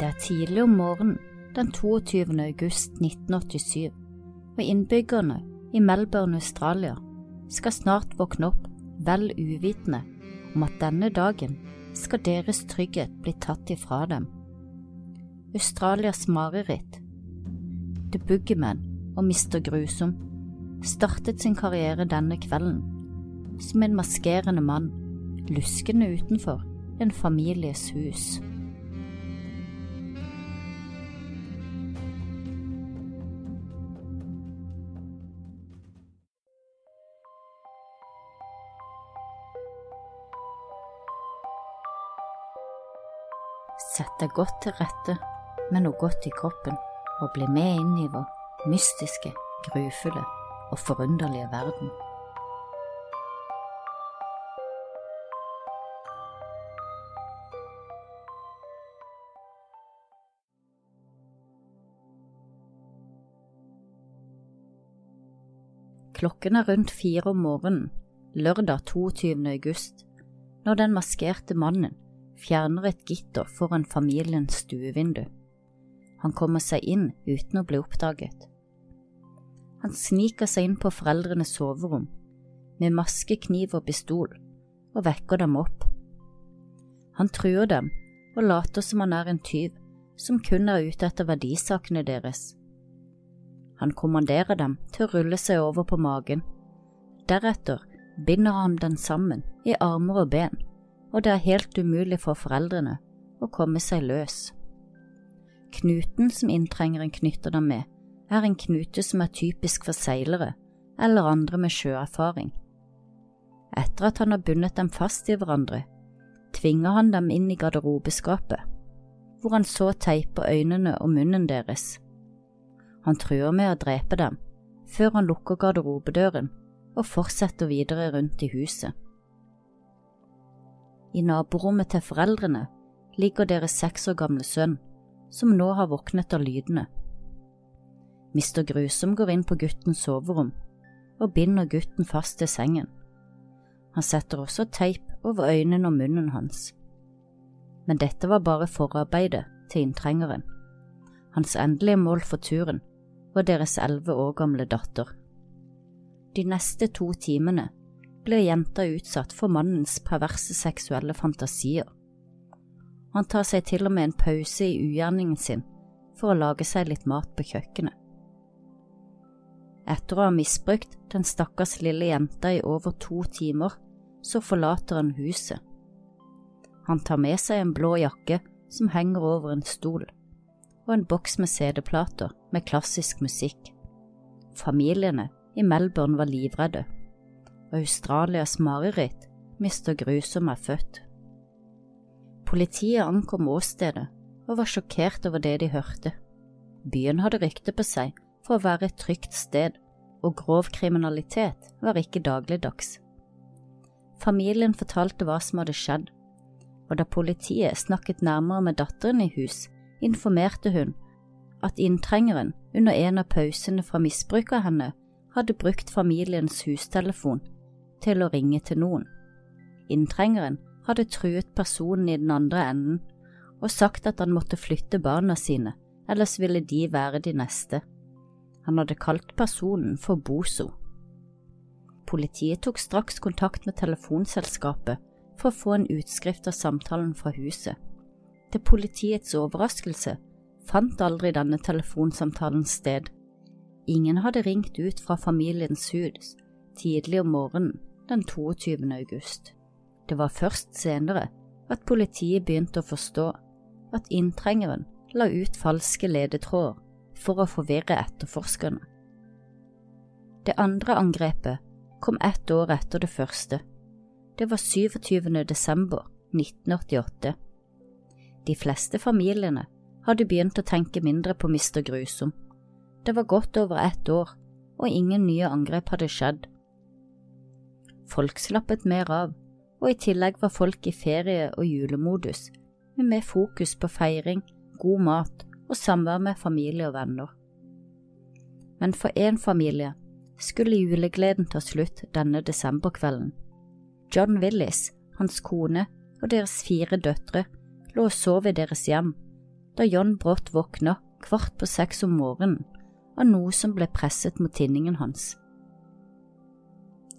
Det er tidlig om morgenen den 22. august 1987, og innbyggerne i Melbourne, Australia, skal snart våkne opp vel uvitende om at denne dagen skal deres trygghet bli tatt ifra dem. Australias mareritt, The Boogeyman og Mr. Grusom startet sin karriere denne kvelden som en maskerende mann luskende utenfor en families hus. Deg godt til rette med noe godt i kroppen, og bli med inn i vår mystiske, grufulle og forunderlige verden. Klokken er rundt fire om morgenen, lørdag 22. august, når den maskerte mannen fjerner et gitter foran familiens stuevindu. Han kommer seg inn uten å bli oppdaget. Han sniker seg inn på foreldrenes soverom med maske, kniv og pistol og vekker dem opp. Han truer dem og later som han er en tyv som kun er ute etter verdisakene deres. Han kommanderer dem til å rulle seg over på magen. Deretter binder han den sammen i armer og ben og det er helt umulig for foreldrene å komme seg løs. Knuten som inntrengeren knytter dem med, er en knute som er typisk for seilere eller andre med sjøerfaring. Etter at han har bundet dem fast i hverandre, tvinger han dem inn i garderobeskapet, hvor han så teiper øynene og munnen deres. Han truer med å drepe dem, før han lukker garderobedøren og fortsetter videre rundt i huset. I naborommet til foreldrene ligger deres seks år gamle sønn, som nå har våknet av lydene. Mister Grusom går inn på guttens soverom og binder gutten fast til sengen. Han setter også teip over øynene og munnen hans. Men dette var bare forarbeidet til inntrengeren. Hans endelige mål for turen var deres elleve år gamle datter. De neste to timene blir jenta utsatt for mannens perverse seksuelle fantasier. Han tar seg til og med en pause i ugjerningen sin for å lage seg litt mat på kjøkkenet. Etter å ha misbrukt den stakkars lille jenta i over to timer, så forlater han huset. Han tar med seg en blå jakke som henger over en stol, og en boks med CD-plater med klassisk musikk. Familiene i Melbourne var livredde Australias mareritt, Mr. Grusom er født. Politiet ankom åstedet og var sjokkert over det de hørte. Byen hadde rykte på seg for å være et trygt sted, og grov kriminalitet var ikke dagligdags. Familien fortalte hva som hadde skjedd, og da politiet snakket nærmere med datteren i hus, informerte hun at inntrengeren under en av pausene fra misbruk av henne hadde brukt familiens hustelefon til å ringe til noen. Inntrengeren hadde truet personen i den andre enden og sagt at han måtte flytte barna sine, ellers ville de være de neste. Han hadde kalt personen for Bozo. Politiet tok straks kontakt med telefonselskapet for å få en utskrift av samtalen fra huset. Til politiets overraskelse fant aldri denne telefonsamtalen sted. Ingen hadde ringt ut fra familiens hus tidlig om morgenen den 22. august. Det var først senere at politiet begynte å forstå at inntrengeren la ut falske ledetråder for å forvirre etterforskerne. Det andre angrepet kom ett år etter det første. Det var 27. desember 1988. De fleste familiene hadde begynt å tenke mindre på Mr. Grusom. Det var godt over ett år, og ingen nye angrep hadde skjedd Folk slappet mer av, og i tillegg var folk i ferie- og julemodus, med mer fokus på feiring, god mat og samvær med familie og venner. Men for én familie skulle julegleden ta slutt denne desemberkvelden. John Willis, hans kone og deres fire døtre lå og sov i deres hjem da John brått våkna kvart på seks om morgenen av noe som ble presset mot tinningen hans.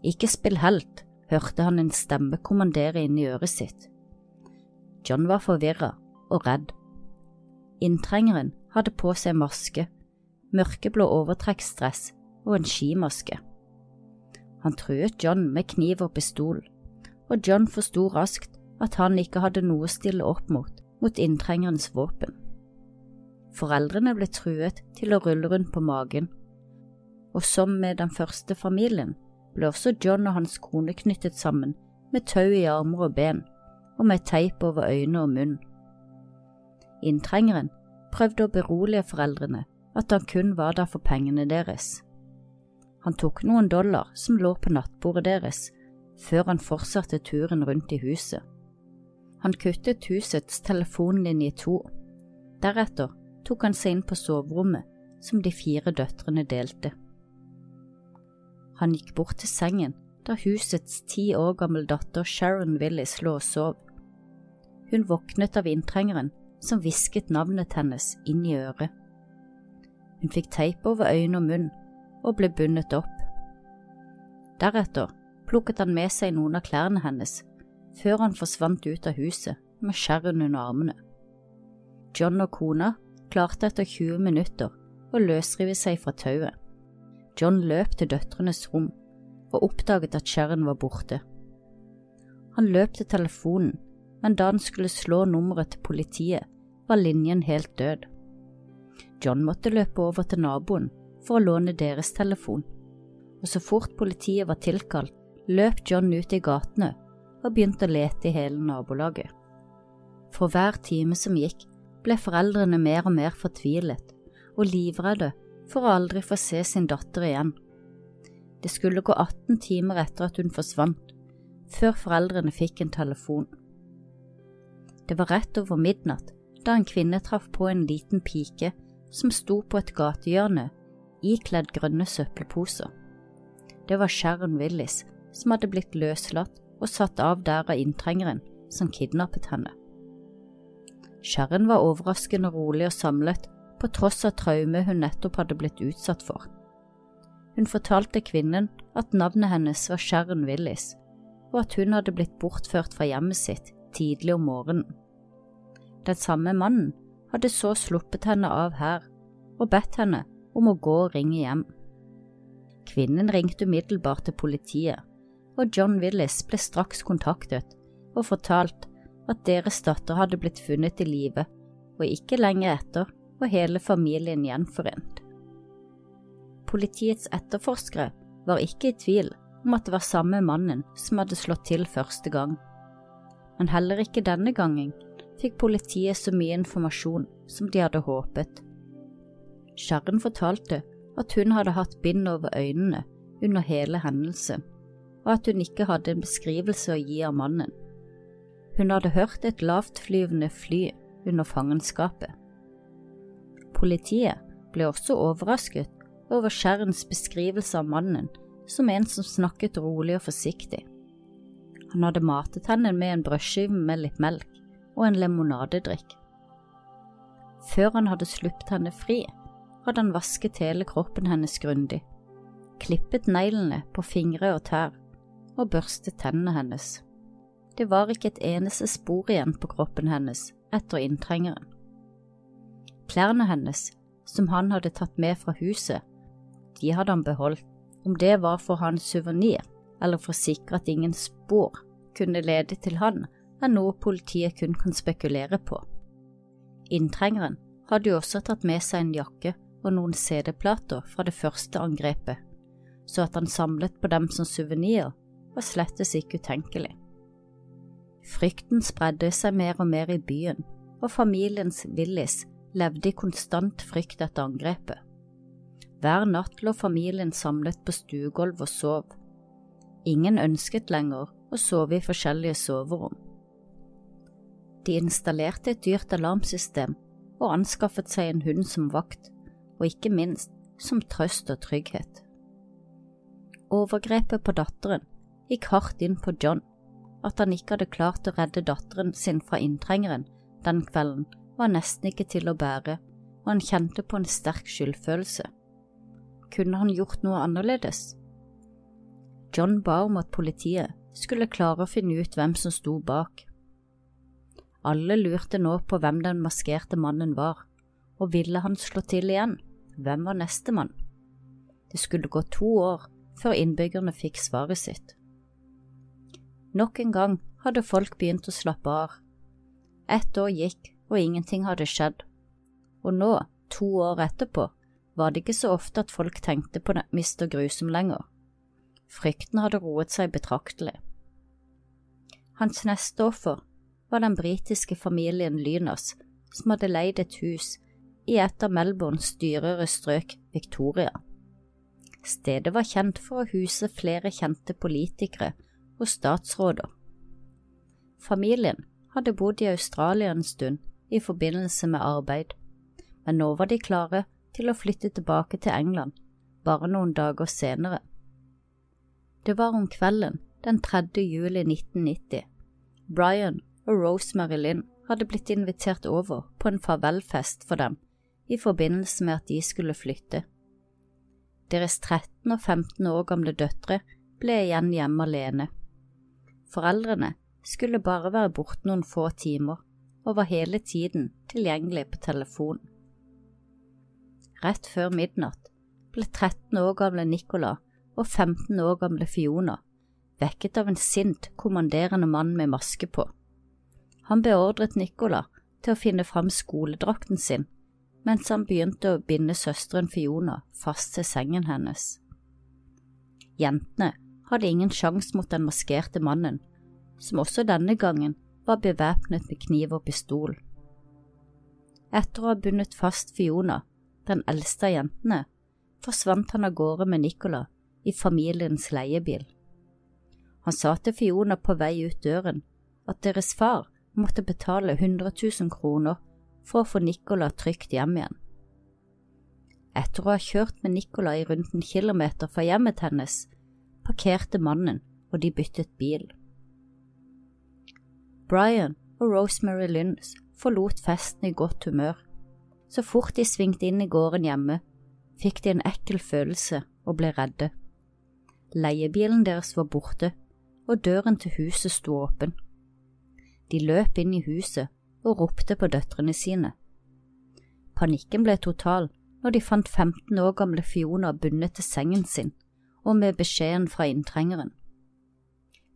Ikke spill helt, hørte han en stemme kommandere inn i øret sitt. John var forvirra og redd. Inntrengeren hadde på seg maske, mørkeblå overtrekksdress og en skimaske. Han truet John med kniv og pistol, og John forsto raskt at han ikke hadde noe å stille opp mot mot inntrengerens våpen. Foreldrene ble truet til å rulle rundt på magen, og som med den første familien ble også John og hans kone knyttet sammen med tau i armer og ben og med teip over øyne og munn. Inntrengeren prøvde å berolige foreldrene at han kun var der for pengene deres. Han tok noen dollar som lå på nattbordet deres, før han fortsatte turen rundt i huset. Han kuttet husets telefonlinje i to. Deretter tok han seg inn på soverommet som de fire døtrene delte. Han gikk bort til sengen der husets ti år gamle datter Sharon Willis lå og sov. Hun våknet av inntrengeren som hvisket navnet hennes inn i øret. Hun fikk teip over øyne og munn og ble bundet opp. Deretter plukket han med seg noen av klærne hennes før han forsvant ut av huset med Sharon under armene. John og kona klarte etter 20 minutter å løsrive seg fra tauet. John løp til døtrenes rom og oppdaget at Sharon var borte. Han løp til telefonen, men da han skulle slå nummeret til politiet, var linjen helt død. John måtte løpe over til naboen for å låne deres telefon, og så fort politiet var tilkalt, løp John ut i gatene og begynte å lete i hele nabolaget. For hver time som gikk, ble foreldrene mer og mer fortvilet og livredde for å aldri få se sin datter igjen. Det skulle gå 18 timer etter at hun forsvant, før foreldrene fikk en telefon. Det var rett over midnatt da en kvinne traff på en liten pike som sto på et gatehjørne ikledd grønne søppelposer. Det var Sharon Willis som hadde blitt løslatt og satt av der av inntrengeren som kidnappet henne. Sharon var overraskende rolig og samlet på tross av traumet hun nettopp hadde blitt utsatt for. Hun fortalte kvinnen at navnet hennes var Sharon Willis, og at hun hadde blitt bortført fra hjemmet sitt tidlig om morgenen. Den samme mannen hadde så sluppet henne av her og bedt henne om å gå og ringe hjem. Kvinnen ringte umiddelbart til politiet, og John Willis ble straks kontaktet og fortalt at deres datter hadde blitt funnet i live, og ikke lenge etter var hele familien gjenforent. Politiets etterforskere var ikke i tvil om at det var samme mannen som hadde slått til første gang, men heller ikke denne gangen fikk politiet så mye informasjon som de hadde håpet. Sharon fortalte at hun hadde hatt bind over øynene under hele hendelsen, og at hun ikke hadde en beskrivelse å gi av mannen. Hun hadde hørt et lavtflyvende fly under fangenskapet. Politiet ble også overrasket over Skjerns beskrivelse av mannen som en som snakket rolig og forsiktig. Han hadde matet henne med en brødskive med litt melk og en lemonadedrikk. Før han hadde sluppet henne fri, hadde han vasket hele kroppen hennes grundig, klippet neglene på fingre og tær og børstet tennene hennes. Det var ikke et eneste spor igjen på kroppen hennes etter inntrengeren. Klærne hennes, som han hadde tatt med fra huset, de hadde han beholdt, om det var for hans suvenir eller for å sikre at ingen spor kunne lede til han, er noe politiet kun kan spekulere på. Inntrengeren hadde jo også tatt med seg en jakke og noen CD-plater fra det første angrepet, så at han samlet på dem som suvenir var slettes ikke utenkelig. Frykten spredde seg mer og mer i byen, og familiens Willis levde i konstant frykt etter angrepet. Hver natt lå familien samlet på stuegulvet og sov. Ingen ønsket lenger å sove i forskjellige soverom. De installerte et dyrt alarmsystem og anskaffet seg en hund som vakt, og ikke minst som trøst og trygghet. Overgrepet på datteren gikk hardt inn på John. At han ikke hadde klart å redde datteren sin fra inntrengeren den kvelden, var nesten ikke til å bære, og han kjente på en sterk skyldfølelse. Kunne han gjort noe annerledes? John ba om at politiet skulle klare å finne ut hvem som sto bak. Alle lurte nå på hvem den maskerte mannen var, og ville han slå til igjen? Hvem var nestemann? Det skulle gå to år før innbyggerne fikk svaret sitt. Nok en gang hadde folk begynt å slappe av. Ett år gikk, og ingenting hadde skjedd. Og nå, to år etterpå, var det ikke så ofte at folk tenkte på Mr. Grusom lenger. Frykten hadde roet seg betraktelig. Hans neste offer var den britiske familien Lynas, som hadde leid et hus i et av Melbournes dyrere strøk, Victoria. Stedet var kjent for å huse flere kjente politikere og statsråder. Familien hadde bodd i Australia en stund i forbindelse med arbeid, men nå var de klare til å flytte tilbake til England, bare noen dager senere. Det var om kvelden den 3. juli 1990. Brian og Rosemary Lynn hadde blitt invitert over på en farvelfest for dem i forbindelse med at de skulle flytte. Deres 13 og 15 år gamle døtre ble igjen hjemme alene. Foreldrene skulle bare være borte noen få timer og var hele tiden tilgjengelig på telefon. Rett før midnatt ble 13 år gamle Nicola og 15 år gamle Fiona vekket av en sint, kommanderende mann med maske på. Han beordret Nicola til å finne fram skoledrakten sin mens han begynte å binde søsteren Fiona fast til sengen hennes. Jentene hadde ingen sjanse mot den maskerte mannen, som også denne gangen var bevæpnet med kniv og pistol. Etter å ha bundet fast Fiona, den eldste av jentene, forsvant han av gårde med Nicola i familiens leiebil. Han sa til Fiona på vei ut døren at deres far måtte betale 100 000 kroner for å få Nicola trygt hjem igjen. Etter å ha kjørt med Nicola i rundt en kilometer fra hjemmet hennes, parkerte mannen og de byttet bil. Brian og Rosemary Lynns forlot festen i godt humør. Så fort de svingte inn i gården hjemme, fikk de en ekkel følelse og ble redde. Leiebilen deres var borte, og døren til huset sto åpen. De løp inn i huset og ropte på døtrene sine. Panikken ble total når de fant 15 år gamle Fiona bundet til sengen sin og med beskjeden fra inntrengeren.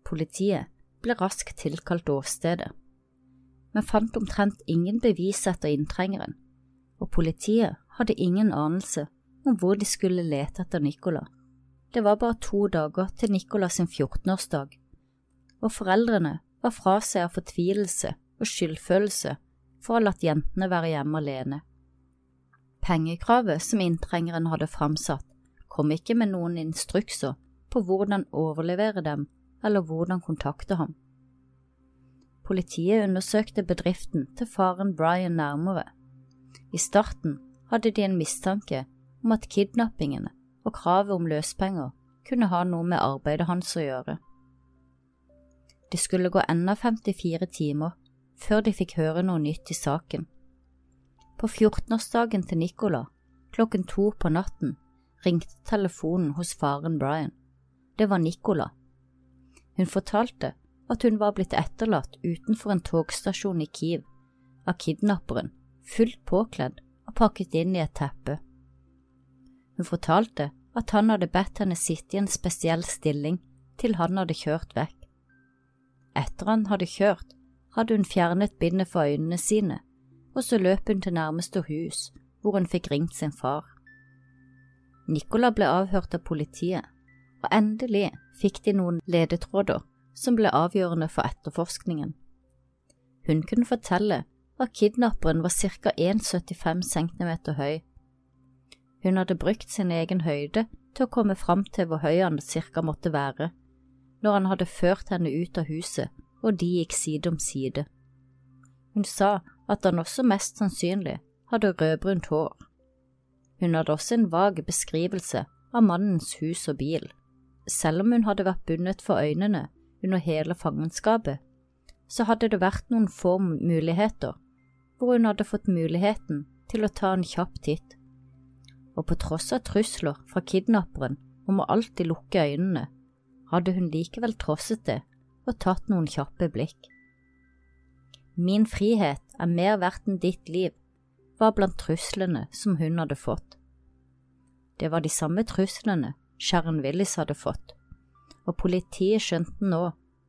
Politiet ble raskt tilkalt åstedet, men fant omtrent ingen bevis etter inntrengeren, og politiet hadde ingen anelse om hvor de skulle lete etter Nicola. Det var bare to dager til Nicola sin 14-årsdag, og foreldrene var fra seg av fortvilelse og skyldfølelse for å ha latt jentene være hjemme alene. Pengekravet som inntrengeren hadde framsatt, kom ikke med noen instrukser på hvordan overlevere dem eller hvordan kontakte ham. Politiet undersøkte bedriften til faren Brian nærmere. I starten hadde de en mistanke om at kidnappingene og kravet om løspenger kunne ha noe med arbeidet hans å gjøre. Det skulle gå enda 54 timer før de fikk høre noe nytt i saken. På 14-årsdagen til Nicola, klokken to på natten, ringte telefonen hos faren Brian. Det var Nicola. Hun fortalte at hun var blitt etterlatt utenfor en togstasjon i Kiev av kidnapperen, fullt påkledd og pakket inn i et teppe. Hun fortalte at han hadde bedt henne sitte i en spesiell stilling til han hadde kjørt vekk. Etter han hadde kjørt, hadde hun fjernet bindet for øynene sine, og så løp hun til nærmeste hus, hvor hun fikk ringt sin far. Nicola ble avhørt av politiet, og endelig fikk de noen ledetråder som ble avgjørende for etterforskningen. Hun kunne fortelle at kidnapperen var ca. 1,75 cm høy. Hun hadde brukt sin egen høyde til å komme fram til hvor høy han cirka måtte være, når han hadde ført henne ut av huset og de gikk side om side. Hun sa at han også mest sannsynlig hadde rødbrunt hår. Hun hadde også en vag beskrivelse av mannens hus og bil. Selv om hun hadde vært bundet for øynene under hele fangenskapet, så hadde det vært noen få muligheter hvor hun hadde fått muligheten til å ta en kjapp titt. Og på tross av trusler fra kidnapperen om å alltid lukke øynene, hadde hun likevel trosset det og tatt noen kjappe blikk. Min frihet er mer verdt enn ditt liv, var blant truslene som hun hadde fått. Det var de samme truslene Sharon Willis hadde fått, og politiet skjønte nå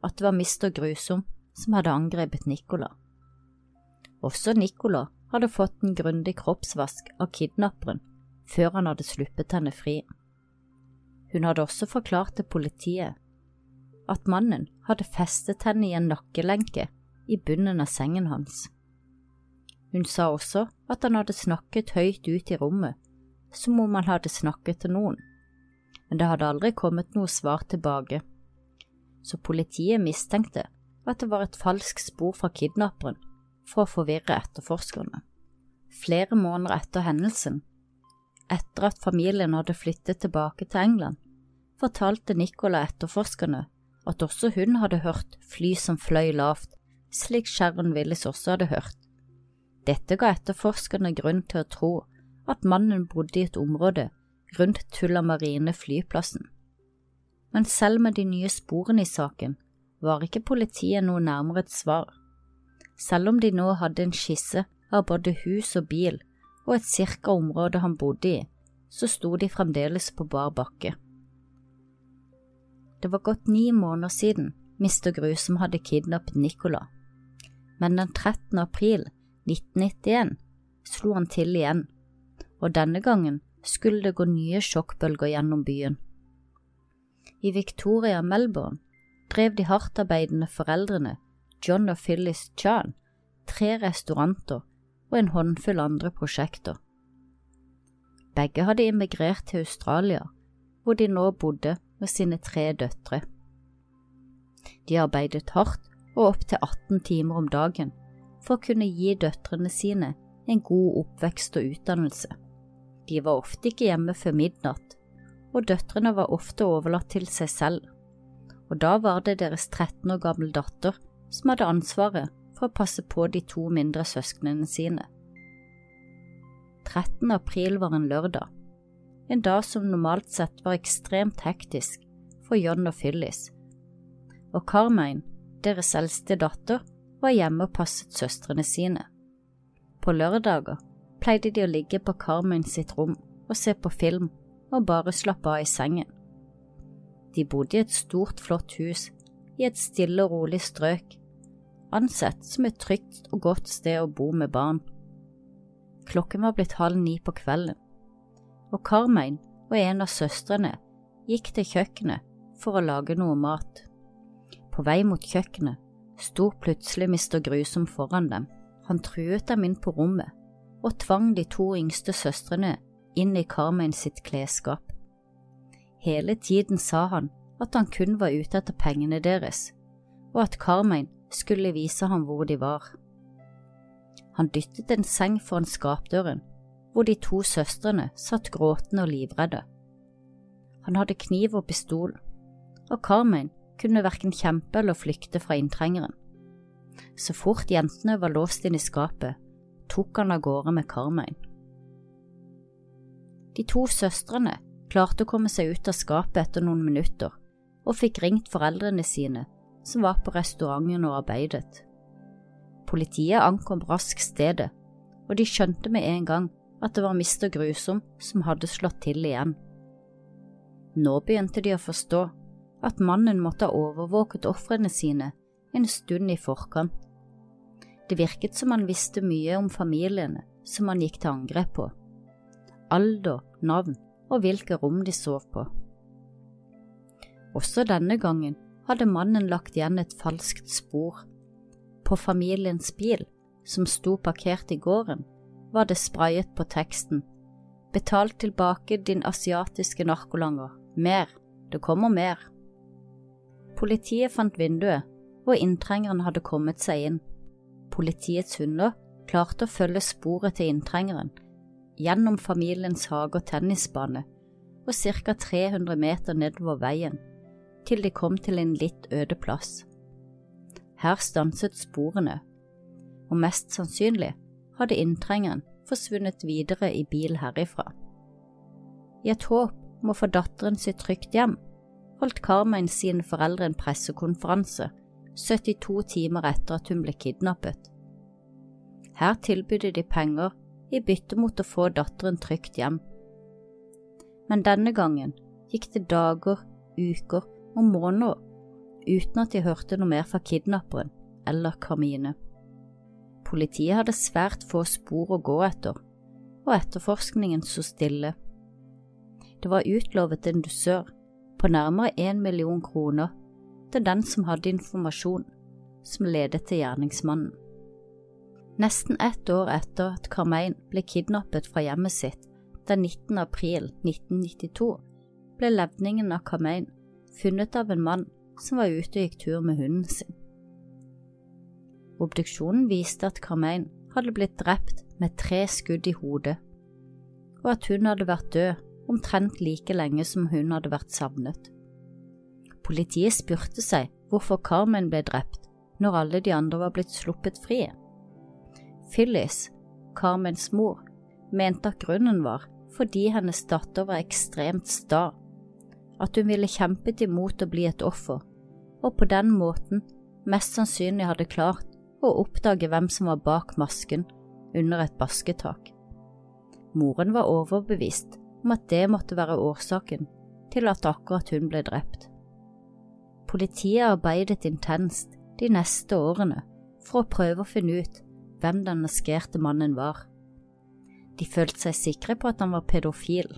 at det var mister Grusom som hadde angrepet Nicola. Også Nicola hadde fått en grundig kroppsvask av kidnapperen før han hadde sluppet henne fri. Hun hadde også forklart til politiet at mannen hadde festet henne i en nakkelenke i bunnen av sengen hans. Hun sa også at han hadde snakket høyt ut i rommet, som om han hadde snakket til noen, men det hadde aldri kommet noe svar tilbake, så politiet mistenkte at det var et falskt spor fra kidnapperen for å forvirre etterforskerne. Flere måneder etter hendelsen, etter at familien hadde flyttet tilbake til England, fortalte Nicola etterforskerne at også hun hadde hørt fly som fløy lavt, slik Sharon Willis også hadde hørt. Dette ga etterforskerne grunn til å tro at mannen bodde i et område rundt Tullamarine flyplassen. Men selv med de nye sporene i saken var ikke politiet noe nærmere et svar. Selv om de nå hadde en skisse av både hus og bil og et cirka område han bodde i, så sto de fremdeles på bar bakke. Det var gått ni måneder siden Mr. Grusom hadde kidnappet Nicola, men den 13. april 1991 slo han til igjen, og denne gangen skulle det gå nye sjokkbølger gjennom byen. I Victoria, Melbourne, drev de hardtarbeidende foreldrene John og Phyllis Chan tre restauranter og en håndfull andre prosjekter. Begge hadde immigrert til Australia, hvor de nå bodde med sine tre døtre. De arbeidet hardt og opptil 18 timer om dagen for å kunne gi døtrene sine en god oppvekst og utdannelse. De var ofte ikke hjemme før midnatt, og døtrene var ofte overlatt til seg selv, og da var det deres 13 år gamle datter som hadde ansvaret for å passe på de to mindre søsknene sine. 13. april var en lørdag, en dag som normalt sett var ekstremt hektisk for John og Phyllis, og Carmine, deres eldste datter, var hjemme og passet søstrene sine. På lørdager pleide de å ligge på Carmen sitt rom og se på film og bare slappe av i sengen. De bodde i et stort, flott hus i et stille og rolig strøk, ansett som et trygt og godt sted å bo med barn. Klokken var blitt halv ni på kvelden, og Carmen og en av søstrene gikk til kjøkkenet for å lage noe mat. På vei mot kjøkkenet sto plutselig Mr. Grusom foran dem. Han truet dem inn på rommet og tvang de to yngste søstrene inn i Carmen sitt klesskap. Hele tiden sa han at han kun var ute etter pengene deres, og at Carmen skulle vise ham hvor de var. Han dyttet en seng foran skapdøren, hvor de to søstrene satt gråtende og livredde. Han hadde kniv og pistol, og Carmen kunne verken kjempe eller flykte fra inntrengeren. Så fort jentene var låst inn i skapet, tok han av gårde med Carmine. De to søstrene klarte å komme seg ut av skapet etter noen minutter, og fikk ringt foreldrene sine, som var på restauranten og arbeidet. Politiet ankom raskt stedet, og de skjønte med en gang at det var mister Grusom som hadde slått til igjen. Nå begynte de å forstå at mannen måtte ha overvåket ofrene sine en stund i forkant. Det virket som han visste mye om familiene som han gikk til angrep på. Alder, navn og hvilke rom de sov på. Også denne gangen hadde mannen lagt igjen et falskt spor. På familiens bil, som sto parkert i gården, var det sprayet på teksten Betal tilbake din asiatiske narkolanger. Mer. Det kommer mer. Politiet fant vinduet, og inntrengeren hadde kommet seg inn. Politiets hunder klarte å følge sporet til inntrengeren gjennom familiens hage og tennisbane og ca. 300 meter nedover veien, til de kom til en litt øde plass. Her stanset sporene, og mest sannsynlig hadde inntrengeren forsvunnet videre i bil herifra. I et håp om å få datteren sitt trygt hjem, holdt Carmen sine foreldre en pressekonferanse 72 timer etter at hun ble kidnappet. Her tilbød de penger i bytte mot å få datteren trygt hjem. Men denne gangen gikk det dager, uker og måneder uten at de hørte noe mer fra kidnapperen eller Carmine. Politiet hadde svært få spor å gå etter, og etterforskningen sto stille. Det var utlovet en dusør på nærmere én million kroner til den som hadde informasjon som ledet til gjerningsmannen. Nesten ett år etter at Carmein ble kidnappet fra hjemmet sitt den 19. april 1992, ble levningen av Carmein funnet av en mann som var ute og gikk tur med hunden sin. Obduksjonen viste at Carmein hadde blitt drept med tre skudd i hodet, og at hun hadde vært død omtrent like lenge som hun hadde vært savnet. Politiet spurte seg hvorfor Carmen ble drept når alle de andre var blitt sluppet fri. Phyllis, Carmens mor, mente at grunnen var fordi hennes datter var ekstremt sta, at hun ville kjempet imot å bli et offer, og på den måten mest sannsynlig hadde klart å oppdage hvem som var bak masken under et basketak. Moren var overbevist om at det måtte være årsaken til at akkurat hun ble drept. Politiet arbeidet intenst de neste årene for å prøve å finne ut hvem den maskerte mannen var. De følte seg sikre på at han var pedofil.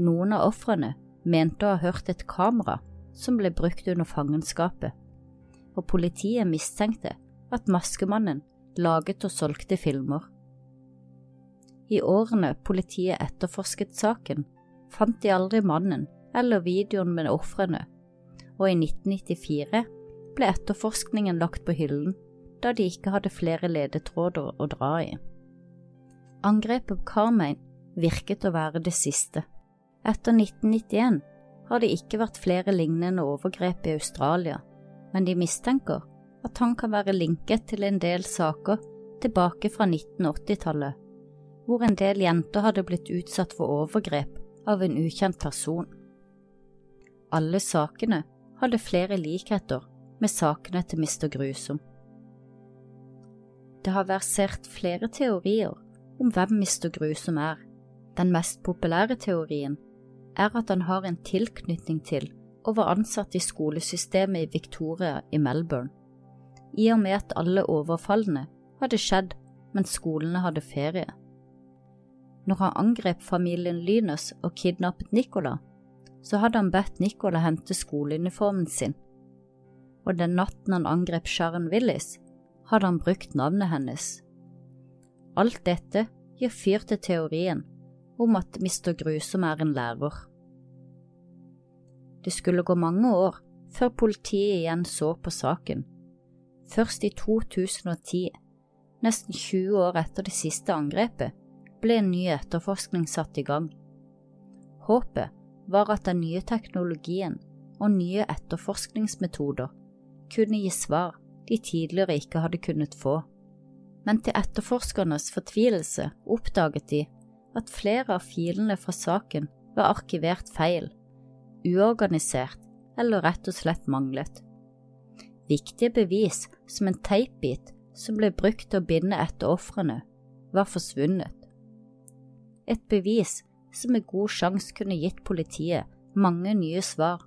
Noen av ofrene mente å ha hørt et kamera som ble brukt under fangenskapet, og politiet mistenkte at maskemannen laget og solgte filmer. I årene politiet etterforsket saken, fant de aldri mannen eller videoen med ofrene, og i 1994 ble etterforskningen lagt på hyllen da de ikke hadde flere ledetråder å dra i. Angrepet på Carmine virket å være det siste. Etter 1991 har det ikke vært flere lignende overgrep i Australia, men de mistenker at han kan være linket til en del saker tilbake fra 1980-tallet, hvor en del jenter hadde blitt utsatt for overgrep av en ukjent person. Alle sakene hadde flere likheter med sakene til Mr. Grusom. Det har versert flere teorier om hvem Mr. Grusom er. Den mest populære teorien er at han har en tilknytning til og var ansatt i skolesystemet i Victoria i Melbourne i og med at alle overfallene hadde skjedd mens skolene hadde ferie. Når han angrep familien Lynus og kidnappet Nicola, så hadde han bedt Nicola hente skoleuniformen sin, og den natten han angrep Sharon Willis, hadde han brukt navnet hennes. Alt dette gir fyr til teorien om at Mr. Grusom er en lærer. Det skulle gå mange år før politiet igjen så på saken, Først i 2010, nesten 20 år etter det siste angrepet, ble en ny etterforskning satt i gang. Håpet var at den nye teknologien og nye etterforskningsmetoder kunne gi svar de tidligere ikke hadde kunnet få. Men til etterforskernes fortvilelse oppdaget de at flere av filene fra saken var arkivert feil, uorganisert eller rett og slett manglet. Viktige bevis, som en teipbit som ble brukt til å binde etter ofrene, var forsvunnet. Et bevis som med god sjanse kunne gitt politiet mange nye svar,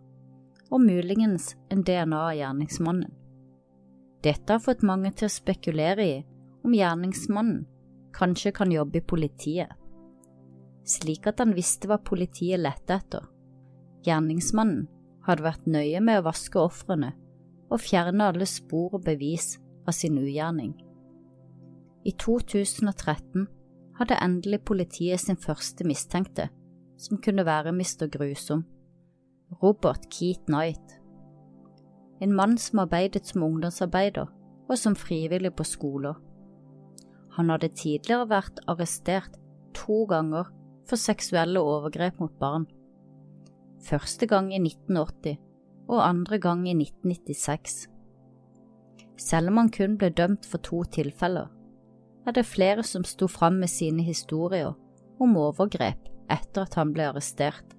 og muligens en DNA av gjerningsmannen. Dette har fått mange til å spekulere i om gjerningsmannen kanskje kan jobbe i politiet, slik at han visste hva politiet lette etter. Gjerningsmannen hadde vært nøye med å vaske ofrene og fjerne alle spor og bevis av sin ugjerning. I 2013 hadde endelig politiet sin første mistenkte, som kunne være Mr. Grusom, Robert Keat Knight. En mann som arbeidet som ungdomsarbeider og som frivillig på skoler. Han hadde tidligere vært arrestert to ganger for seksuelle overgrep mot barn. Første gang i 1980 og andre gang i 1996. Selv om han kun ble dømt for to tilfeller, er det flere som sto fram med sine historier om overgrep etter at han ble arrestert,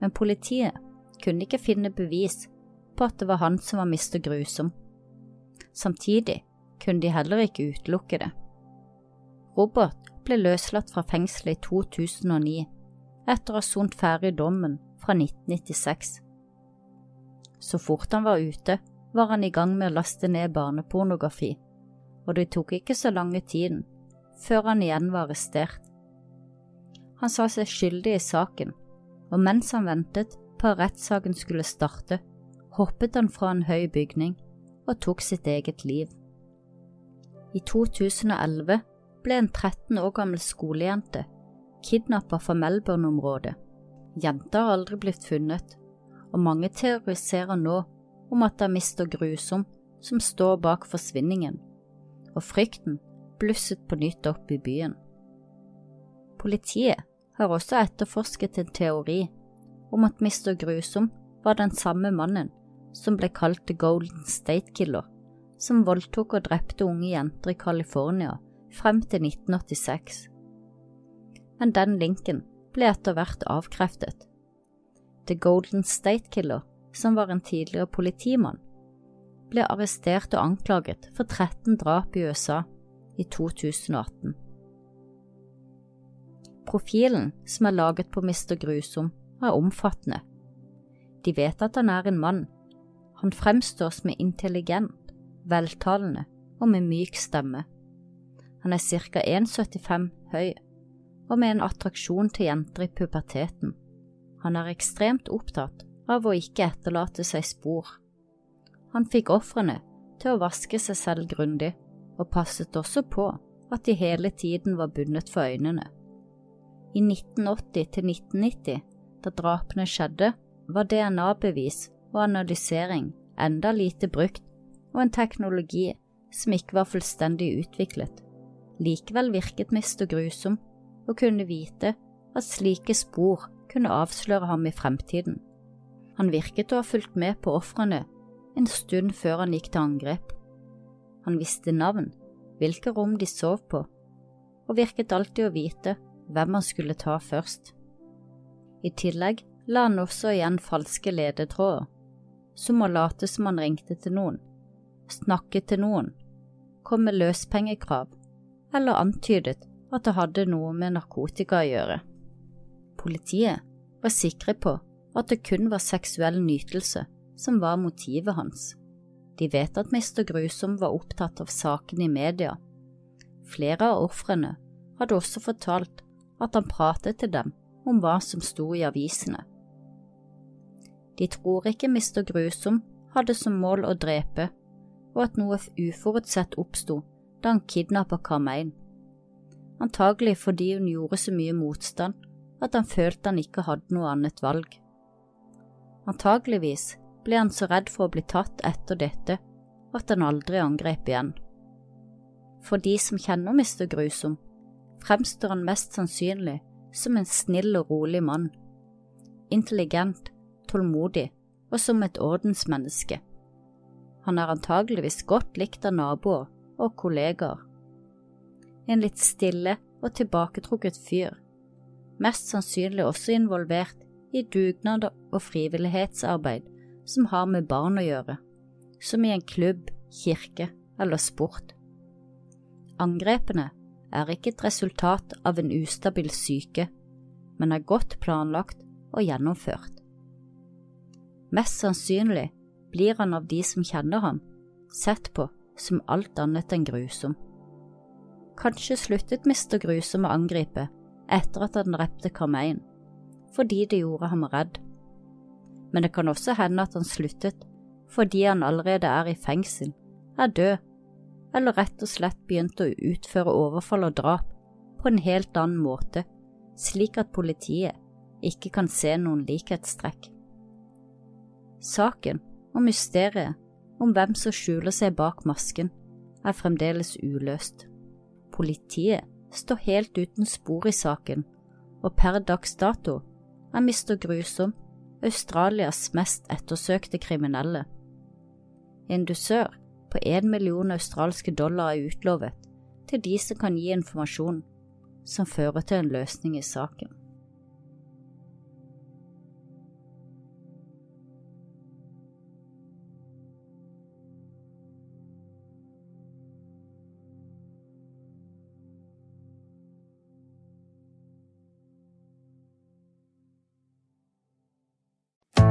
men politiet kunne ikke finne bevis på at det var han som var Mr. Grusom. Samtidig kunne de heller ikke utelukke det. Robert ble løslatt fra fengselet i 2009 etter å ha sont ferdig dommen fra 1996. Så fort han var ute, var han i gang med å laste ned barnepornografi, og det tok ikke så lange tiden før han igjen var arrestert. Han sa seg skyldig i saken, og mens han ventet på at rettssaken skulle starte, hoppet han fra en høy bygning og tok sitt eget liv. I 2011 ble en 13 år gammel skolejente kidnappet fra Melbourne-området. Jenta har aldri blitt funnet, og mange teoriserer nå om at det er Mr. Grusom som står bak forsvinningen, og frykten blusset på nytt opp i byen. Politiet har også etterforsket en teori om at Mr. Grusom var den samme mannen som ble kalt The Golden State Killer, som voldtok og drepte unge jenter i California frem til 1986. Men den linken ble etter hvert avkreftet. The Golden State Killer, som var en tidligere politimann, ble arrestert og anklaget for 13 drap i USA i 2018. Profilen som er laget på Mr. Grusom, er omfattende. De vet at han er en mann. Han fremstår som intelligent, veltalende og med myk stemme. Han er ca. 1,75 høy og med en attraksjon til jenter i puberteten. Han er ekstremt opptatt av å ikke etterlate seg spor. Han fikk ofrene til å vaske seg selv grundig og passet også på at de hele tiden var bundet for øynene. I 1980 til 1990, da drapene skjedde, var DNA-bevis og analysering enda lite brukt og en teknologi som ikke var fullstendig utviklet. Likevel virket Mr. grusom og kunne vite at slike spor kunne avsløre ham i fremtiden. Han virket å ha fulgt med på ofrene en stund før han gikk til angrep. Han visste navn, hvilke rom de sov på, og virket alltid å vite hvem han skulle ta først. I tillegg la han også igjen falske ledetråder, som å late som han ringte til noen, snakket til noen, kom med løspengekrav eller antydet at det hadde noe med narkotika å gjøre. Politiet var sikre på at det kun var seksuell nytelse som var motivet hans. De vet at Mr. Grusom var opptatt av saken i media. Flere av ofrene hadde også fortalt at han pratet til dem om hva som sto i avisene. De tror ikke Mr. Grusom hadde som mål å drepe, og at noe uforutsett oppsto da han kidnappet Karmein. Antagelig fordi hun gjorde så mye motstand at han følte han ikke hadde noe annet valg. Antageligvis ble han så redd for å bli tatt etter dette at han aldri angrep igjen. For de som kjenner Mr. Grusom, fremstår han mest sannsynlig som en snill og rolig mann. Intelligent, tålmodig og som et ordensmenneske. Han er antageligvis godt likt av naboer og kollegaer. En litt stille og tilbaketrukket fyr, mest sannsynlig også involvert i dugnader og frivillighetsarbeid som har med barn å gjøre, som i en klubb, kirke eller sport. Angrepene er ikke et resultat av en ustabil syke, men er godt planlagt og gjennomført. Mest sannsynlig blir han av de som kjenner ham, sett på som alt annet enn grusom. Kanskje sluttet Mr. Grusom å angripe etter at han drepte Carmein, fordi det gjorde ham redd men det kan også hende at han sluttet fordi han allerede er i fengsel, er død, eller rett og slett begynte å utføre overfall og drap på en helt annen måte, slik at politiet ikke kan se noen likhetstrekk. Saken og mysteriet om hvem som skjuler seg bak masken, er fremdeles uløst. Politiet står helt uten spor i saken, og per dags dato er Mr. Grusom Australias mest ettersøkte kriminelle. En dusør på én million australske dollar er utlovet, til de som kan gi informasjon som fører til en løsning i saken.